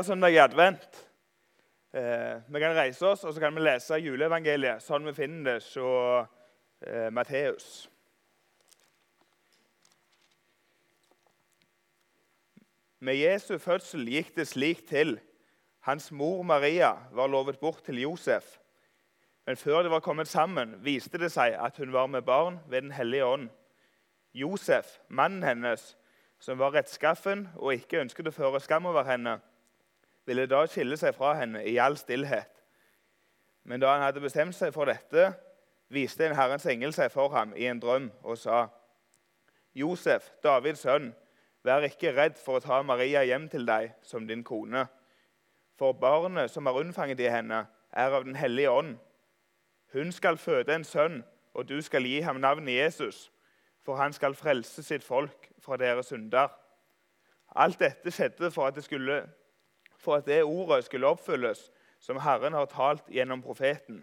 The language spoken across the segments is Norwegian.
søndag i advent. Eh, vi kan reise oss og så kan vi lese juleevangeliet sånn vi finner det hos eh, Matteus. Med Jesu fødsel gikk det slik til. Hans mor Maria var lovet bort til Josef. Men før de var kommet sammen, viste det seg at hun var med barn ved Den hellige ånd. Josef, mannen hennes, som var rettskaffen og ikke ønsket å føre skam over henne, ville da skille seg fra henne i all stillhet. Men da han hadde bestemt seg for dette, viste en Herrens engel seg for ham i en drøm og sa.: Josef, Davids sønn, vær ikke redd for å ta Maria hjem til deg som din kone. For barnet som er unnfanget i henne, er av Den hellige ånd. Hun skal føde en sønn, og du skal gi ham navnet Jesus, for han skal frelse sitt folk fra deres synder. Alt dette skjedde for at det skulle for at det ordet skulle oppfylles som Herren har talt gjennom profeten.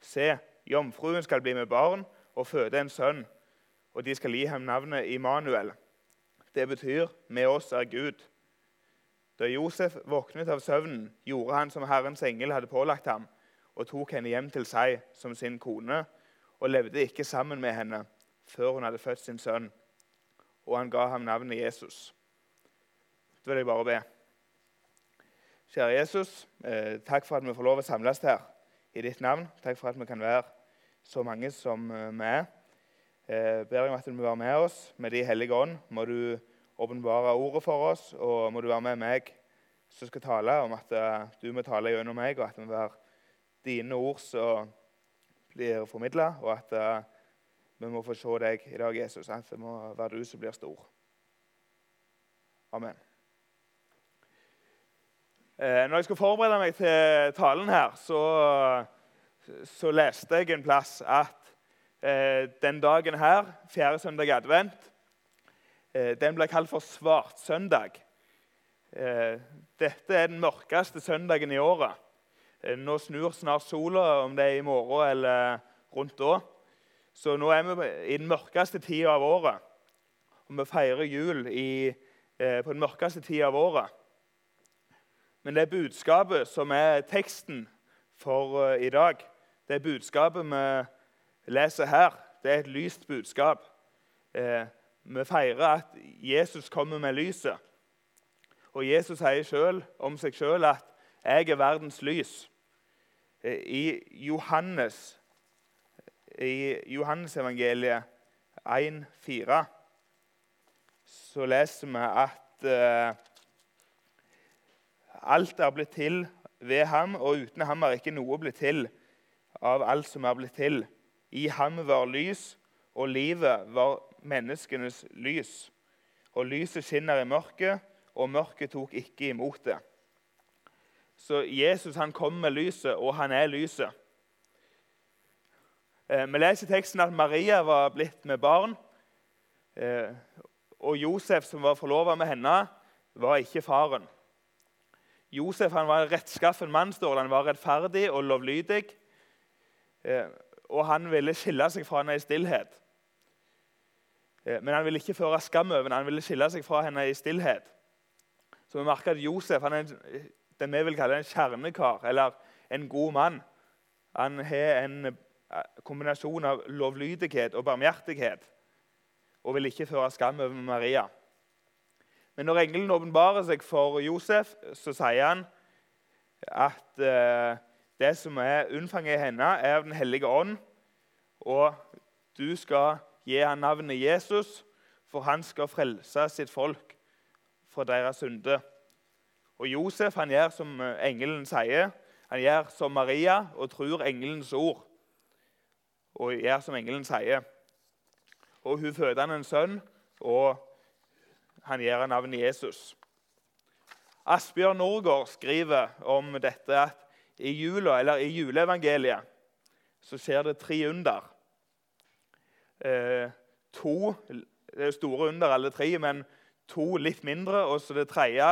Se, jomfruen skal bli med barn og føde en sønn, og de skal gi ham navnet Immanuel. Det betyr 'med oss er Gud'. Da Josef våknet av søvnen, gjorde han som Herrens engel hadde pålagt ham, og tok henne hjem til seg som sin kone, og levde ikke sammen med henne før hun hadde født sin sønn. Og han ga ham navnet Jesus. Da vil jeg bare be. Kjære Jesus, eh, takk for at vi får lov å samles her i ditt navn. Takk for at vi kan være så mange som eh, vi er. Jeg ber deg om at du må være med oss med De hellige ånd. Må du åpenbare ordet for oss, og må du være med meg som skal tale, om at eh, du må tale gjennom meg, og at det må være dine ord som blir formidla, og at vi må få se deg i dag, Jesus. At det må være du som blir stor. Amen. Eh, når jeg skulle forberede meg til talen her, så, så leste jeg en plass at eh, den dagen her, fjerde søndag i advent, eh, den ble kalt for svartsøndag. Eh, dette er den mørkeste søndagen i året. Eh, nå snur snart sola, om det er i morgen eller rundt da. Så nå er vi i den mørkeste tida av året. Og vi feirer jul i, eh, på den mørkeste tida av året. Men det budskapet som er teksten for uh, i dag, det budskapet vi leser her, det er et lyst budskap. Eh, vi feirer at Jesus kommer med lyset. Og Jesus sier selv, om seg sjøl at 'jeg er verdens lys'. Eh, I Johannes i Johannesevangeliet 1,4 så leser vi at eh, Alt er blitt til ved ham, og uten ham er ikke noe blitt til av alt som er blitt til. I ham var lys, og livet var menneskenes lys. Og lyset skinner i mørket, og mørket tok ikke imot det. Så Jesus han kom med lyset, og han er lyset. Eh, vi leser i teksten at Maria var blitt med barn. Eh, og Josef, som var forlova med henne, var ikke faren. Josef han var en rettskaffen mann, står. Han var rettferdig og lovlydig. Eh, og han ville skille seg fra henne i stillhet. Eh, men han ville ikke føre skam over henne, han ville skille seg fra henne i stillhet. Så vi merker at Josef han er det vi vil kalle en kjernekar, eller en god mann. Han har en eh, kombinasjon av lovlydighet og barmhjertighet og vil ikke føre skam over Maria. Men når engelen åpenbarer seg for Josef, så sier han at eh, det som er unnfanget i henne, er av Den hellige ånd. Og du skal gi ham navnet Jesus, for han skal frelse sitt folk fra deres synde. Og Josef han gjør som engelen sier. Han gjør som Maria og tror engelens ord. Og gjør som engelen sier. Og hun føder han en sønn, og han gir navnet Jesus. Asbjørn Norgård skriver om dette at i jula, eller i juleevangeliet så skjer det tre under. Eh, to det er store under, alle tre, men to litt mindre, og så det tredje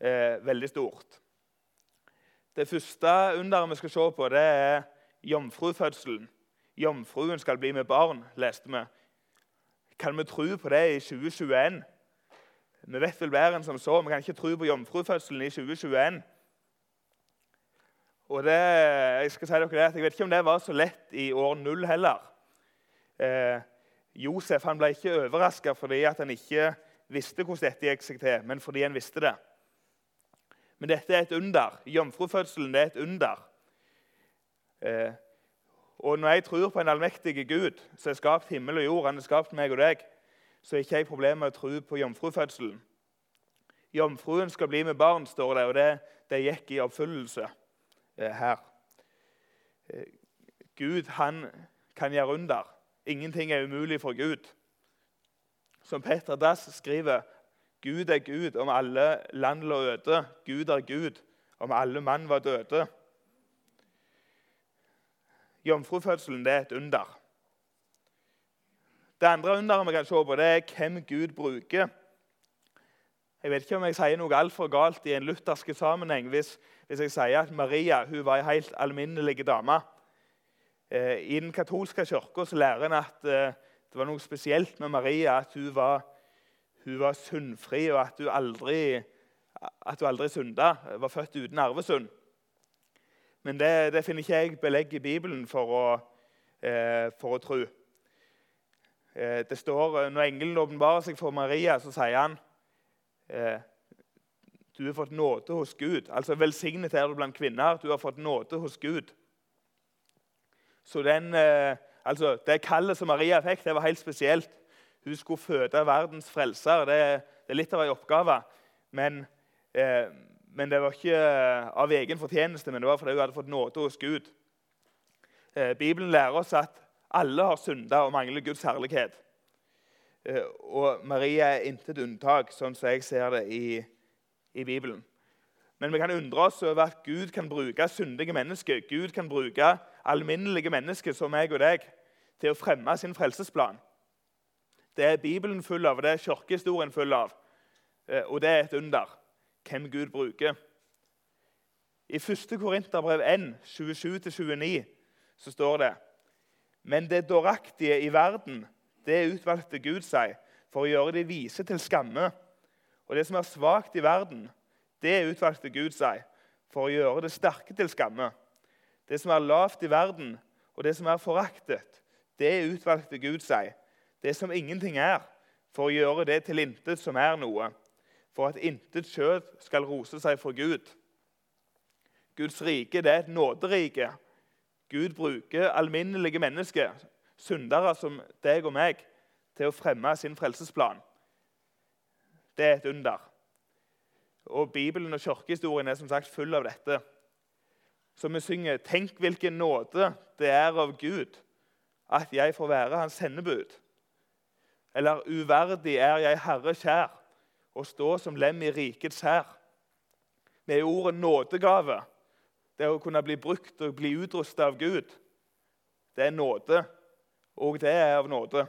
eh, veldig stort. Det første underet vi skal se på, det er jomfrufødselen. Jomfruen skal bli med barn, leste vi. Kan vi tro på det i 2021? Vi vet vel bedre enn som så. Vi kan ikke tro på jomfrufødselen i 2021. Og det, jeg skal si dere det, jeg vet ikke om det var så lett i år null heller. Eh, Josef han ble ikke overraska fordi han ikke visste hvordan dette gikk seg til, men fordi han visste det. Men dette er et under. Jomfrufødselen er et under. Eh, og når jeg tror på en allmektig Gud som har skapt himmel og jord, han har skapt meg og deg, så har ikke jeg problemer med å tro på jomfrufødselen. Jomfruen skal bli med barn, står det, og det, det gikk i oppfyllelse eh, her. Eh, Gud han kan gjøre under. Ingenting er umulig for Gud. Som Petter Dass skriver Gud er Gud om alle land lå øde. Gud er Gud om alle mann var døde. Jomfrufødselen det er et under. Det andre underet vi kan se på, det er hvem Gud bruker. Jeg vet ikke om jeg sier noe altfor galt i en luthersk sammenheng hvis, hvis, jeg sier at Maria hun var ei helt alminnelig dame. Eh, I den katolske kirka lærer en at eh, det var noe spesielt med Maria. At hun var, hun var syndfri, og at hun aldri, at aldri synda. Var født uten arvesynd. Men det, det, finner ikke jeg belegg i Bibelen for å, eh, for å tro. Eh, det står, Når engelen åpenbarer seg for Maria, så sier han eh, du har fått nåde hos Gud. Altså Velsignet er du blant kvinner. Du har fått nåde hos Gud. Så den, eh, altså, Det kallet som Maria fikk, det var helt spesielt. Hun skulle føde verdens frelser. Det, det er litt av en oppgave. Men eh, men det var ikke eh, av egen fortjeneste, men det var fordi hun hadde fått nåde hos Gud. Eh, Bibelen lærer oss at alle har synda og mangler Guds herlighet. Eh, og Maria er intet unntak, sånn som jeg ser det i, i Bibelen. Men vi kan undre oss over at Gud kan bruke syndige mennesker Gud kan bruke alminnelige mennesker som meg og deg til å fremme sin frelsesplan. Det er Bibelen full av, og det er kirkehistorien full av. Og det er et under hvem Gud bruker. I 1. Korinterbrev 1, 27-29 så står det Men det dåraktige i verden, det utvalgte Gud seg for å gjøre de vise til skamme. Og det som er svakt i verden, det utvalgte Gud seg for å gjøre det sterke til skamme. Det som er lavt i verden, og det som er foraktet, det utvalgte Gud seg. Det som ingenting er, for å gjøre det til intet som er noe for at intet kjød skal rose seg for Gud. Guds rike det er et nåderike. Gud bruker alminnelige mennesker, syndere som deg og meg, til å fremme sin frelsesplan. Det er et under. Og Bibelen og kirkehistorien er som sagt full av dette. Så vi synger 'Tenk hvilken nåde det er av Gud at jeg får være Hans sendebud'. Eller 'Uverdig er jeg Herre kjær' å stå som lem i rikets hær. Med ordet nådegave, det å kunne bli brukt og bli utrustet av Gud, det er nåde. Og det er av nåde.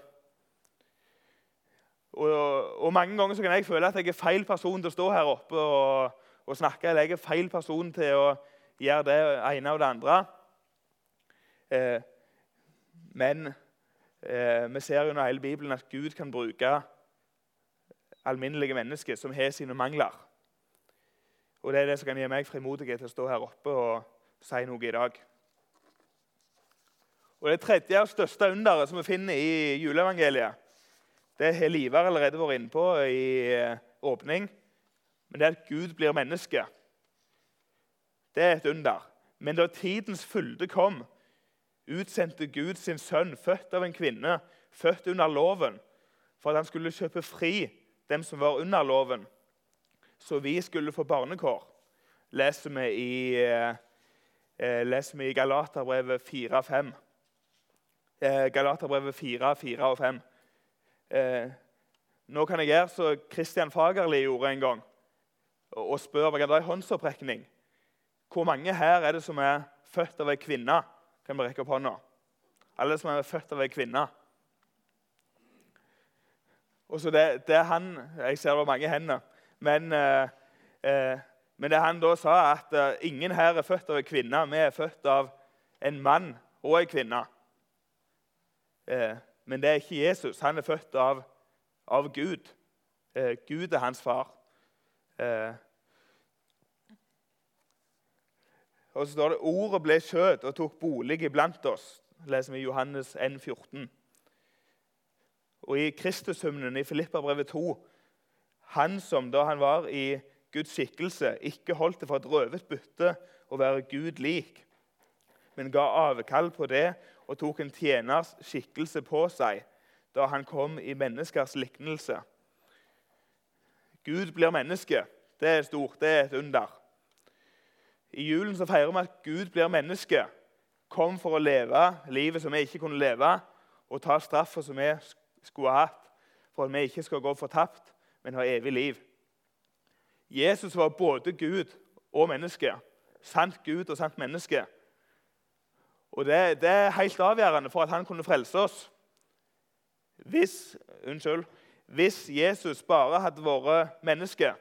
Og, og, Mange ganger kan jeg føle at jeg er feil person til å stå her oppe og, og snakke. Eller jeg er feil person til å gjøre det ene og det andre. Eh, men eh, vi ser under hele Bibelen at Gud kan bruke alminnelige mennesker som har sine mangler. Og Det er det som kan gi meg frimodighet til å stå her oppe og si noe i dag. Og Det tredje og største underet som vi finner i juleevangeliet, det har Livar allerede vært inne på i eh, åpning. Men det er at Gud blir menneske. Det er et under. Men da tidens fylde kom, utsendte Gud sin sønn, født av en kvinne, født under loven, for at han skulle kjøpe fri dem som var under loven, så vi skulle få barnekår, leser vi i, eh, eh leser vi i Galaterbrevet 4-5. Eh, Galaterbrevet 4, 4 og 5. Eh, nå kan jeg gjøre som Christian Fagerli gjorde en gang, og, spørre meg, det er håndsopprekning. Hvor mange her er det som er født av ei kvinne? Kan vi rekke opp hånda? Alle som er født av ei kvinne? Og så det, det han, Jeg ser det var mange hender. Men, eh, eh, men det han da sa, at eh, ingen her er født av en kvinne. Vi er født av en mann og en kvinne. Men det er ikke Jesus. Han er født av, av Gud. Gud er hans far. Og så står det ordet ble kjøtt og tok bolig iblant oss. leser vi i Johannes 1, 14. Og i Kristushymnen i Filippabrevet 2 Han som da han var i Guds skikkelse, ikke holdt det for et røvet bytte å være Gud lik, men ga avkall på det og tok en tjeners skikkelse på seg da han kom i menneskers liknelse. Gud blir menneske. Det er stort. Det er et under. I julen så feirer vi at Gud blir menneske. Kom for å leve livet som vi ikke kunne leve, og ta straffa som vi skulle ha hatt, for at vi ikke skal gå fortapt, men ha evig liv. Jesus var både Gud og menneske. Sant Gud og sant menneske. Og det, det er helt avgjørende for at han kunne frelse oss. Hvis, unnskyld, hvis Jesus bare hadde vært menneske,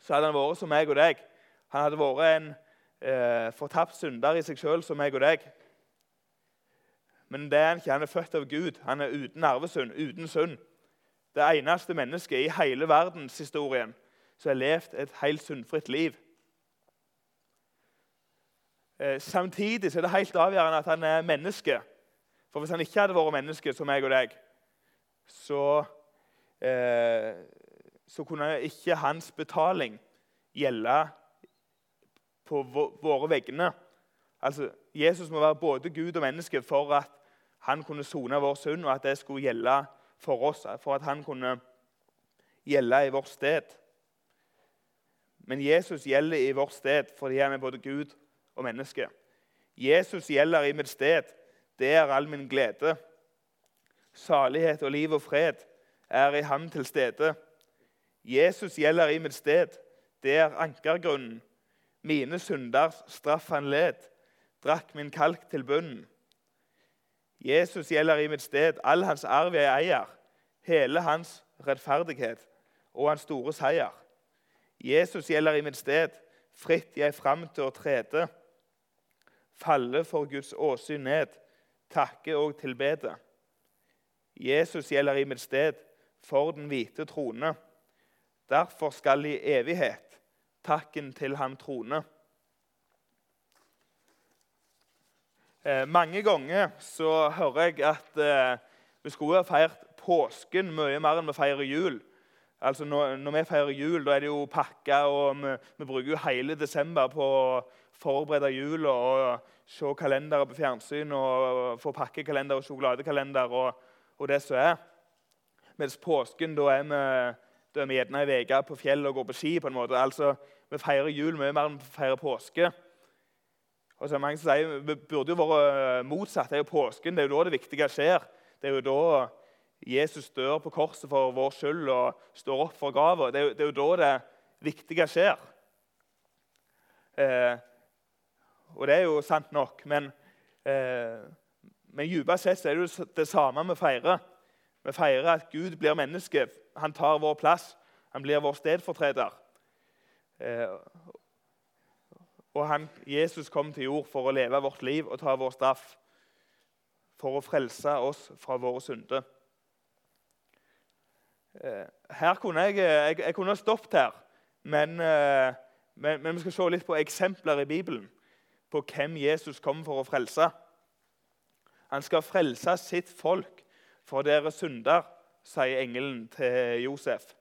så hadde han vært som meg og deg. Han hadde vært en eh, fortapt synder i seg sjøl som meg og deg. Men det er han ikke. Han er født av Gud. Han er uten arvesynd, uten synd. Det eneste mennesket i hele verdenshistorien som har levd et helt sunnfritt liv. Eh, samtidig er det helt avgjørende at han er menneske. For hvis han ikke hadde vært menneske som meg og deg, så, eh, så kunne ikke hans betaling gjelde på våre vegne. Altså, Jesus må være både Gud og menneske for at han kunne sone vår synd, og at det skulle gjelde for oss, for at han kunne gjelde i vårt sted. Men Jesus gjelder i vårt sted fordi han er både Gud og menneske. Jesus gjelder i mitt sted. Det er all min glede. Salighet og liv og fred er i ham til stede. Jesus gjelder i mitt sted. Det er ankergrunnen. Mine synders straff han led. Drakk min kalk til bunnen. Jesus gjelder i mitt sted. All hans arv jeg eier. Hele hans rettferdighet og hans store seier. Jesus gjelder i mitt sted. Fritt jeg fram til å trede falle for Guds åsyn ned, takke og tilbede. Jesus gjelder i mitt sted for den hvite trone. Derfor skal i evighet takken til ham trone. Eh, mange ganger så hører jeg at eh, vi skulle ha feiret påsken mye mer enn vi feirer jul. Altså når, når, vi feirer jul, da er det jo pakka, og vi, vi, bruker jo hele desember på å forberede jula og se kalendere på fjernsyn og få pakkekalender og sjokoladekalender og, og det som er. Mens påsken, da er vi, da er vi gjerne ei uke på fjellet og går på ski. på en måte. Altså, Vi feirer jul mye mer enn vi feirer påske. Og så er det mange som sier Vi burde jo vært motsatt. Det er jo påsken, det er jo da det viktige skjer. Det er jo da Jesus dør på korset for vår skyld og står opp for grava. Det, det, er jo da det viktige skjer. Eh, og det er jo sant nok, men, eh, men dypest sett er det jo det samme vi feirer. Vi feirer at Gud blir menneske. Han tar vår plass. Han blir vår stedfortreder. Eh, og han, Jesus kom til jord for å leve vårt liv og ta vår straff. For å frelse oss fra våre synder. Eh, her kunne jeg, eh, jeg, jeg kunne stoppet her, men, eh, men, men, vi skal se litt på eksempler i Bibelen på hvem Jesus kom for å frelse. Han skal frelse sitt folk for deres synder, sier engelen til Josef.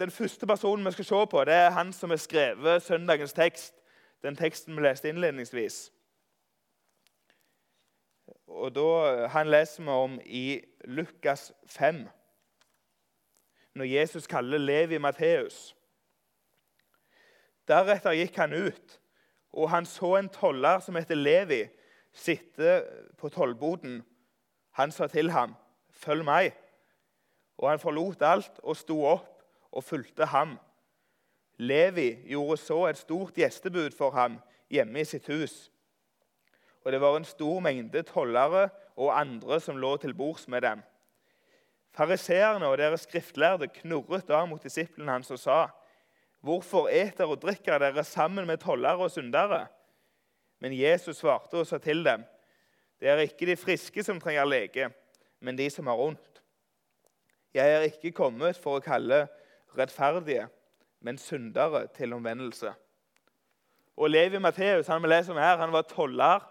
Den første personen vi skal se på, det er han som har skrevet søndagens tekst. Den teksten vi leste innledningsvis. Og da, Han leser vi om i Lukas 5, når Jesus kaller Levi Matteus. Deretter gikk han ut, og han så en toller som heter Levi, sitte på tollboden. Han sa til ham, 'Følg meg.' Og han forlot alt og sto opp og fulgte ham. Levi gjorde så et stort gjestebud for ham hjemme i sitt hus og det var en stor mengde tollere og andre som lå til bords med dem. Fariseerne og deres skriftlærde knurret da mot disiplene hans og sa.: Hvorfor eter og drikker dere sammen med tollere og syndere? Men Jesus svarte og sa til dem.: Det er ikke de friske som trenger lege, men de som har vondt. Jeg er ikke kommet for å kalle rettferdige, men syndere til omvendelse. Og Levi Matteus han vi leser om her, han var toller.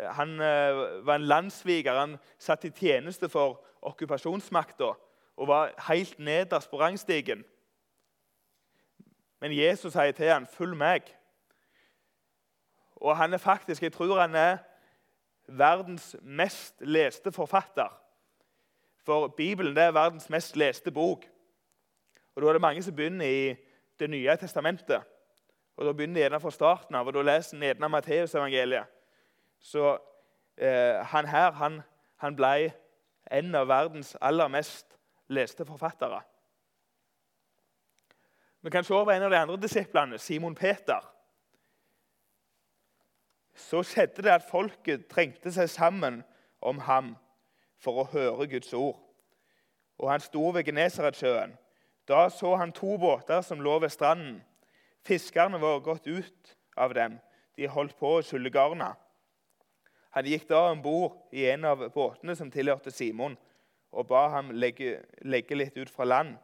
Han eh, var en landssviker. Han satt i tjeneste for okkupasjonsmakta og var helt nederst på rangstigen. Men Jesus sier til ham, 'Følg meg'. Og han er faktisk, jeg tror han er verdens mest leste forfatter. For Bibelen er verdens mest leste bok. Og Da er det mange som begynner i Det nye testamentet. Og Da begynner de gjerne fra starten av, og da leser en gjerne Matteusevangeliet. Så eh, han her han, han ble en av verdens aller mest leste forfattere. Vi kan se over en av de andre disiplene, Simon Peter. Så skjedde det at folket trengte seg sammen om ham for å høre Guds ord. Og han sto ved Genesaretsjøen. Da så han to båter som lå ved stranden. Fiskerne var gått ut av dem. De holdt på å skylle garna. Han gikk da om bord i en av båtene som tilhørte Simon, og ba ham legge, legge litt ut fra land.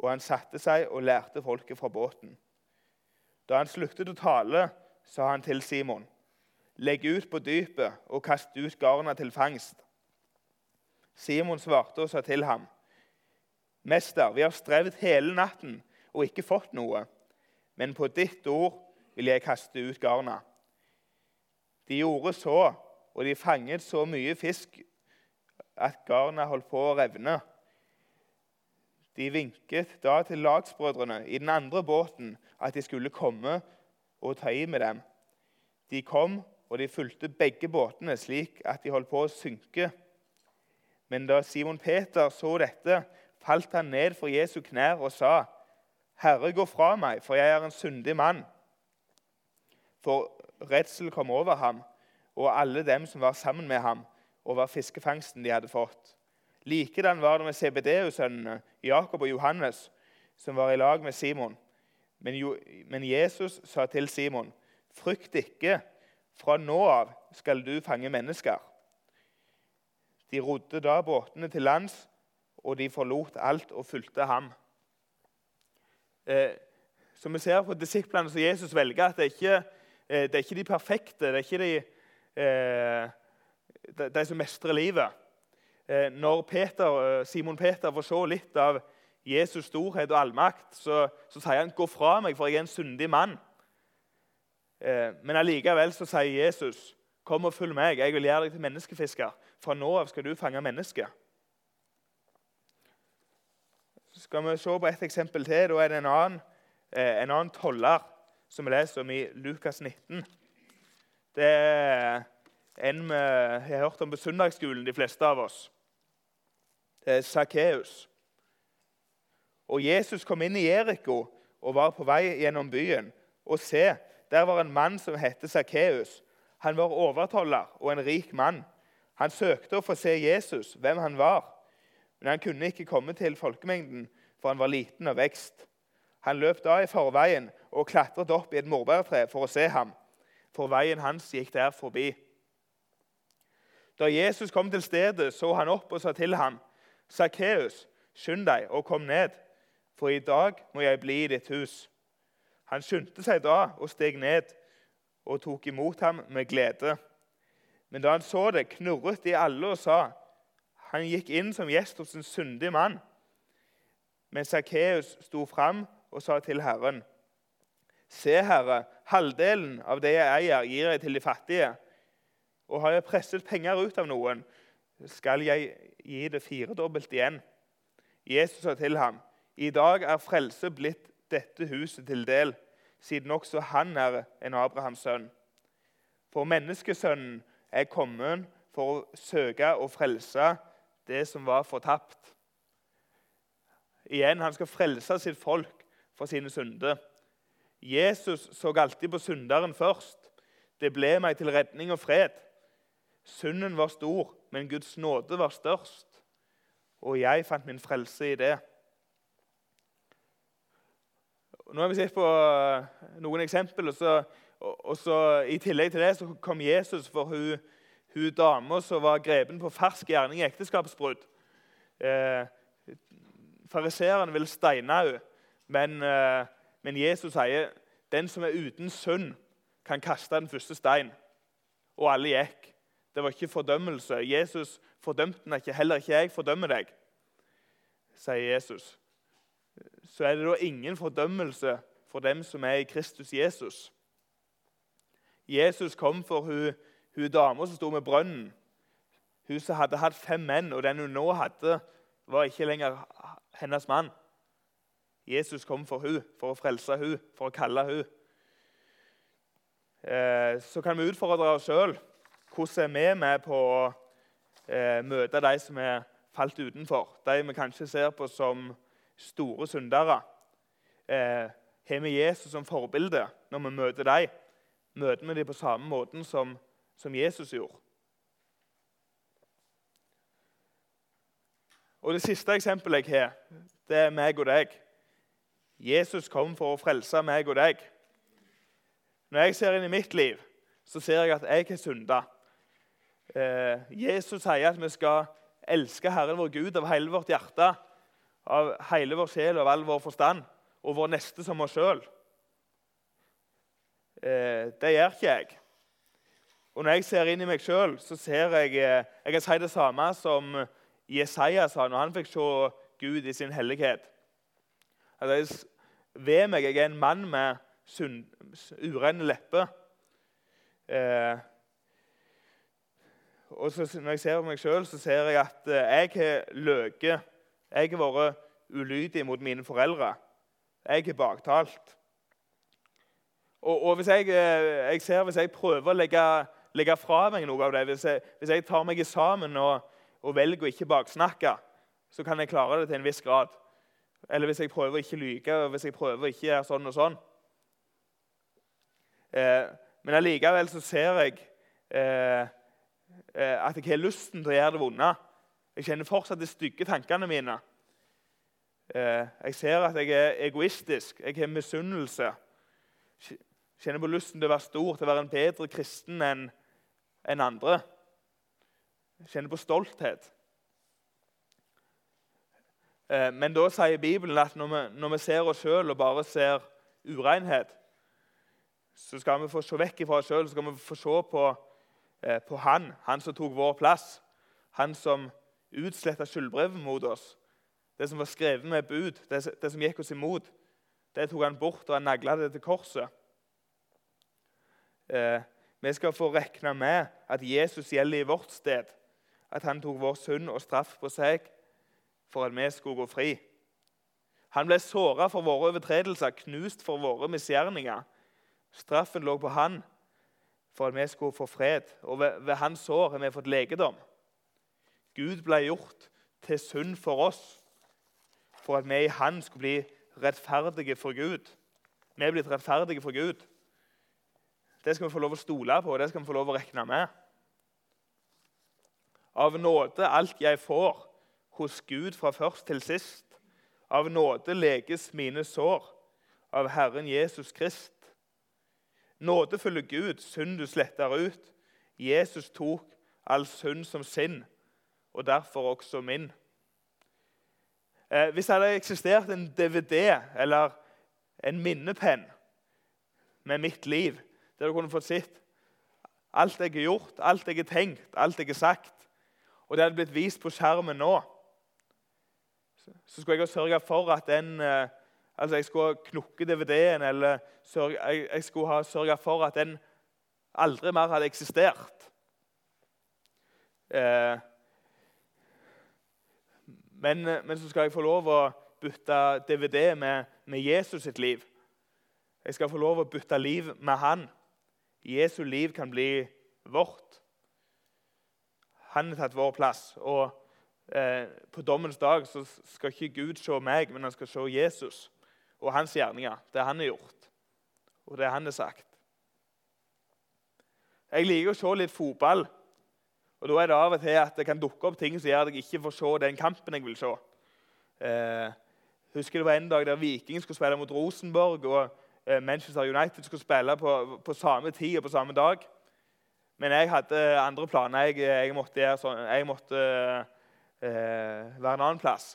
Og han satte seg og lærte folket fra båten. Da han sluttet å tale, sa han til Simon.: Legg ut på dypet og kast ut garna til fangst. Simon svarte og sa til ham.: Mester, vi har strevd hele natten og ikke fått noe, men på ditt ord vil jeg kaste ut garna. De gjorde så, og de fanget så mye fisk at garna holdt på å revne. De vinket da til lagsbrødrene i den andre båten at de skulle komme og ta i med dem. De kom, og de fulgte begge båtene slik at de holdt på å synke. Men da Simon Peter så dette, falt han ned for Jesu knær og sa, 'Herre, gå fra meg, for jeg er en syndig mann.' For redsel kom over ham og alle dem som var sammen med ham, over fiskefangsten de hadde fått. Likedan var det med CBDU-sønnene Jakob og Johannes, som var i lag med Simon. Men, jo, men Jesus sa til Simon, 'Frykt ikke, fra nå av skal du fange mennesker.' De rodde da båtene til lands, og de forlot alt og fulgte ham. Eh, så vi ser på disiplene som Jesus velger, at det er ikke, eh, det er ikke de perfekte. Det er ikke de, eh, de, som mestrer livet. Eh, når Peter, eh, Simon Peter får se litt av Jesus' storhet og allmakt, så, så sier han 'gå fra meg, for jeg er en syndig mann'. Eh, men allikevel så sier Jesus 'kom og følg meg, jeg vil gjøre deg til menneskefisker'. Fra nå av skal du fange mennesker. Så skal vi se på et eksempel til. Da er det en annen, en annen toller som vi leser om i Lukas 19. Det er en vi har hørt om på søndagsskolen, de fleste av oss. Det er Sakkeus. Og Jesus kom inn i Jeriko og var på vei gjennom byen. Og se, der var en mann som het Sakkeus. Han var overtoller og en rik mann. Han søkte å få se Jesus, hvem han var. Men han kunne ikke komme til folkemengden, for han var liten og vekst. Han løp da i forveien og klatret opp i et morbærtre for å se ham, for veien hans gikk der forbi. Da Jesus kom til stedet, så han opp og sa til ham, 'Sakkeus, skynd deg og kom ned, for i dag må jeg bli i ditt hus.' Han skyndte seg da og steg ned og tok imot ham med glede. Men da han så det, knurret de alle og sa, 'Han gikk inn som gjest hos en syndig mann.' Men Sakkeus sto fram og sa til Herren, 'Se, Herre, halvdelen av det jeg eier, gir jeg til de fattige.' Og har jeg presset penger ut av noen, skal jeg gi det firedobbelt igjen. Jesus sa til ham, i dag er frelse blitt dette huset til del, siden også han er en Abrahams sønn. For menneskesønnen er kommet for å søke og frelse det som var fortapt. Igjen, Han skal frelse sitt folk fra sine synder. Jesus så alltid på synderen først. Det ble meg til redning og fred. Synden var stor, men Guds nåde var størst. Og jeg fant min frelse i det. Nå har vi sett på eh, noen eksempler. Og så, og så I tillegg til det så kom Jesus for hun, hun dama som var grepen på fersk gjerning i ekteskapsbrudd. Eh, Fariseerne vil steine henne, men, eh, men Jesus sier den som er uten synd, kan kaste den første stein. Og alle gikk. Det var ikke fordømmelse. Jesus fordømte den ikke. Heller ikke jeg fordømmer deg, sier Jesus. Så er det da ingen fordømmelse for dem som er i Kristus Jesus. Jesus kom for hun, hun dama som sto med brønnen. Hun som hadde hatt fem menn, og den hun nå hadde, var ikke lenger hennes mann. Jesus kom for hun, for å frelse hun, for å kalle hun. Eh, så kan vi utfordre oss sjøl. Hvordan er vi med på å eh, møte de som er falt utenfor? De vi kanskje ser på som store syndere. Eh, har vi Jesus som forbilde når vi møter dem? Møter vi dem på samme måten som, som Jesus gjorde? Og Det siste eksempelet jeg har, det er meg og deg. Jesus kom for å frelse meg og deg. Når jeg ser inn i mitt liv, så ser jeg at jeg har synda. Eh, Jesus sier at vi skal elske Herren vår Gud av hele vårt hjerte, av hele vår sjel og av all vår forstand, og vår neste som oss sjøl. Eh, det gjør ikke jeg. Og når jeg ser inn i meg sjøl, så ser jeg eh, Jeg kan si det samme som Jesaja sa når han fikk se Gud i sin hellighet. Altså, ved meg jeg er en mann med urene lepper. Eh, og når jeg ser på meg sjøl, så ser jeg at eh, jeg har løyet. Jeg har vært ulydig mot mine foreldre. Jeg har baktalt. Og, og hvis jeg, eh, jeg, ser, hvis jeg prøver å legge, legge fra meg noe av det, hvis jeg, hvis jeg tar meg sammen og, og velger å ikke baksnakke, så kan jeg klare det til en viss grad. Eller hvis jeg prøver å ikke lyge, og hvis jeg prøver å ikke gjøre sånn og sånn. Eh, men allikevel så ser jeg eh, eh, at jeg har lysten til å gjøre det vonde. Jeg kjenner fortsatt de stygge tankene mine. Eh, jeg ser at jeg er egoistisk. Jeg har misunnelse. Kjenner på lysten til å være stor, til å være en bedre kristen enn en andre. Jeg kjenner på stolthet. Eh, men da sier Bibelen at når vi, når vi ser oss sjøl og bare ser urenhet, så skal vi få se vekk fra oss sjøl vi få se på, eh, på, Han, han som tok vår plass. Han som utsletta skyldbrevet mot oss. Det som var skrevet med bud, det, det som gikk oss imot, det tok han bort, og han nagla det til korset. Eh, vi skal få regne med at Jesus gjelder i vårt sted. At han tok vår synd og straff på seg for at vi skulle gå fri. Han ble såra for våre overtredelser, knust for våre misgjerninger. Straffen lå på han for at vi skulle få fred, og ved, ved hans sår har vi fått legedom. Gud ble gjort til synd for oss for at vi i Han skulle bli rettferdige for Gud. Vi er blitt rettferdige for Gud. Det skal vi få lov å stole på, og det skal vi få lov å regne med. Av nåde alt jeg får, hos Gud fra først til sist. Av nåde leges mine sår, av Herren Jesus Krist. Nådefulle Gud, synd du sletter ut. Jesus tok all synd som sin, og derfor også min. Eh, hvis det hadde eksistert en DVD eller en minnepenn med mitt liv, der du kunne fått sett alt jeg har gjort, alt jeg har tenkt, alt jeg har sagt, og det hadde blitt vist på skjermen nå så skulle jeg ha sørga for at den eh, altså Jeg skulle knukke DVD-en, eller sørge, jeg, jeg, skulle ha sørga for at den aldri mer hadde eksistert. Eh, men, men, så skal jeg få lov å bytte DVD med, med Jesus sitt liv. Jeg skal få lov å bytte liv med han. Jesu liv kan bli vårt. Han har tatt vår plass. og eh, på dommens dag så skal ikke Gud se meg, men han skal se Jesus og hans gjerninger. Det han har gjort, og det han har sagt. Jeg liker å se litt fotball. Og Da er det av og til at det kan dukke opp ting som gjør at jeg ikke får se den kampen jeg vil se. Eh, husker Det var en dag der Viking skulle spille mot Rosenborg, og eh, Manchester United skulle spille på, på samme tid og på samme dag. Men jeg hadde andre planer. Jeg, jeg måtte, sånn, jeg måtte eh, være en annen plass.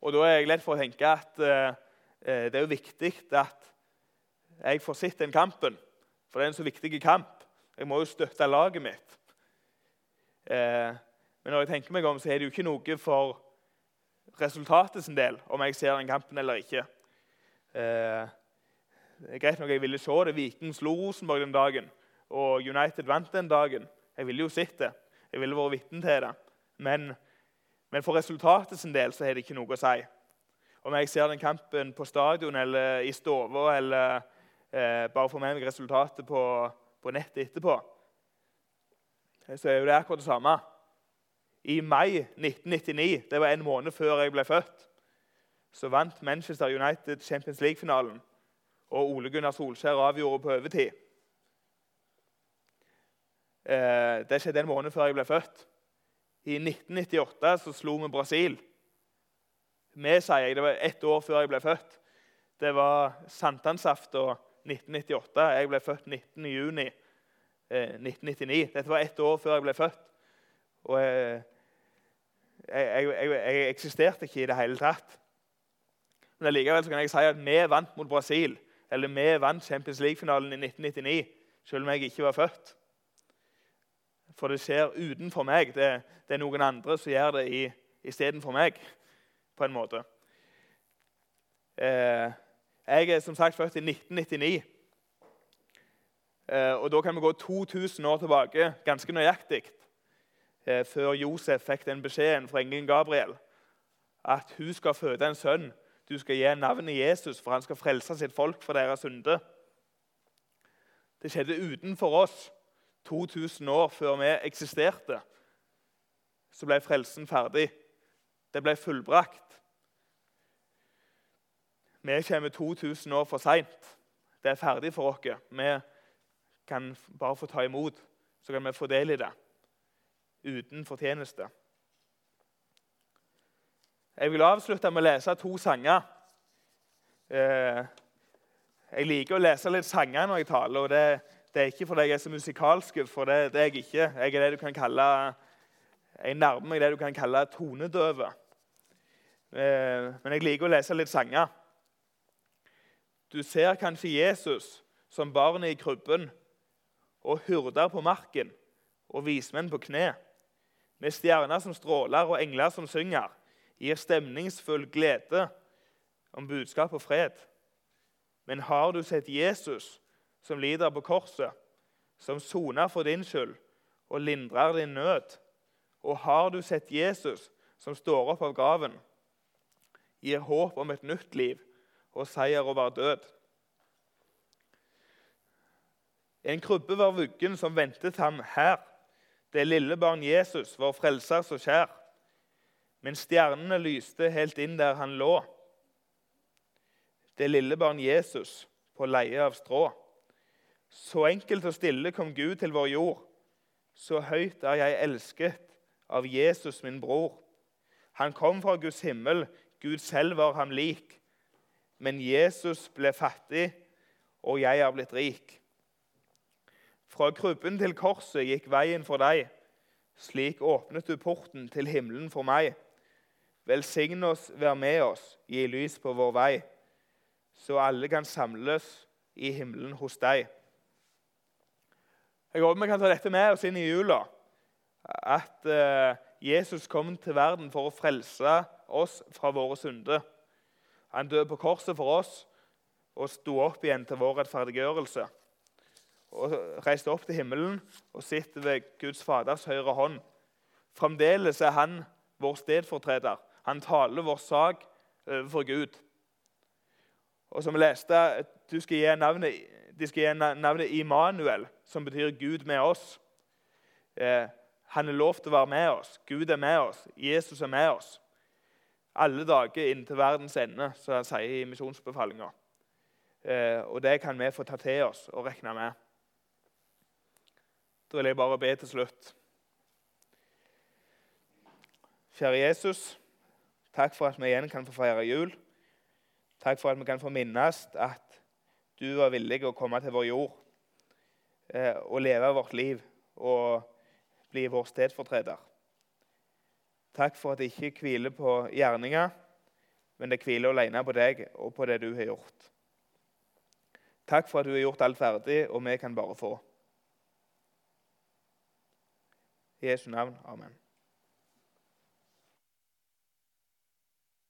Og da er jeg lett for å tenke at eh, det er jo viktig at jeg får sett den kampen. For det er en så viktig kamp. Jeg må jo støtte laget mitt. Eh, men når jeg tenker meg om, så er det jo ikke noe for resultatet sin del om jeg ser den kampen eller ikke. Eh, det er greit nok jeg ville se det. Viking slo Rosenborg den dagen, og United vant den dagen. Jeg ville jo sett det. Jeg ville vært vitne til det. Men, men for resultatet sin del så har det ikke noe å si. Om jeg ser den kampen på stadion eller i stua eller eh, bare får med meg resultatet på, på nettet etterpå, så er jo det akkurat det samme. I mai 1999, det var en måned før jeg ble født, så vant Manchester United Champions League-finalen. Og Ole Gunnar Solskjær avgjorde på overtid. Eh, det skjedde en måned før jeg ble født. I 1998 så slo vi Brasil. Vi, sier jeg. Det var ett år før jeg ble født. Det var sankthansaften 1998. Jeg ble født 19.6.1999. Eh, 1999. Dette var ett år før jeg ble født. Og jeg, jeg, jeg, jeg, eksisterte ikke i det hele tatt. Men likevel kan jeg si at vi vant mot Brasil. Eller vi vant Champions League-finalen i 1999, selv om jeg ikke var født. For det skjer utenfor meg. Det, det er noen andre som gjør det istedenfor meg. på en måte. Eh, jeg er som sagt født i 1999. Eh, og Da kan vi gå 2000 år tilbake, ganske nøyaktig, eh, før Josef fikk den beskjeden fra engelen Gabriel at hun skal føde en sønn. Du skal gi navnet Jesus, for han skal frelse sitt folk fra deres synder. Det skjedde utenfor oss. 2000 år før vi eksisterte, så ble frelsen ferdig. Det ble fullbrakt. Vi kommer 2000 år for seint. Det er ferdig for oss. Vi kan bare få ta imot, så kan vi få del i det uten fortjeneste. Jeg vil avslutte med å lese to sanger. Eh, jeg liker å lese litt sanger når jeg taler. og det det er ikke fordi jeg er så musikalsk, for det, det er jeg ikke. Jeg er det du kan kalle, jeg nærmer meg det du kan kalle tonedøve. Eh, men jeg liker å lese litt sanger. Du ser kanskje Jesus som barnet i krybben og hyrder på marken og vismenn på kne. Med stjerner som stråler og engler som synger, gir stemningsfull glede om budskap og fred. Men har du sett Jesus som lider på korset, som soner for din skyld og lindrer din nød? Og har du sett Jesus som står opp av graven, gir håp om et nytt liv og seier over død? En krybbe var vuggen som ventet ham her. Det lille barn Jesus, vår frelser så kjær. Men stjernene lyste helt inn der han lå. Det lille barn Jesus på leie av strå. Så enkelt og stille kom Gud til vår jord. Så høyt er jeg elsket av Jesus, min bror. Han kom fra Guds himmel, Gud selv var ham lik. Men Jesus ble fattig, og jeg er blitt rik. Fra krybben til korset gikk veien for deg. Slik åpnet du porten til himmelen for meg. Velsign oss, vær med oss, gi lys på vår vei, så alle kan samles i himmelen hos deg. Jeg håper vi kan ta dette med oss inn i jula. At eh, Jesus kom til verden for å frelse oss fra våre synder. Han døde på korset for oss og sto opp igjen til vår rettferdiggjørelse. Og reiste opp til himmelen og sitter ved Guds Faders høyre hånd. Fremdeles er han vår stedfortreder. Han taler vår sak overfor Gud. Og som vi leste, du skal gi navnet, de skal gi navnet Immanuel som betyr Gud med oss. Eh, han er lov til å være med oss. Gud er med oss. Jesus er med oss. Alle dager inntil verdens ende, som han sier i misjonsbefalinga. Eh, og det kan vi få ta til oss og regne med. Da vil jeg bare be til slutt. Kjære Jesus, takk for at vi igjen kan få feire jul. Takk for at vi kan få minnes at du var villig å komme til vår jord Eh, og leve vårt liv og bli vår stedfortreder. Takk for at det ikke hviler på gjerninger, men det hviler alene på deg og på det du har gjort. Takk for at du har gjort alt ferdig, og vi kan bare få. I Jesu navn. Amen.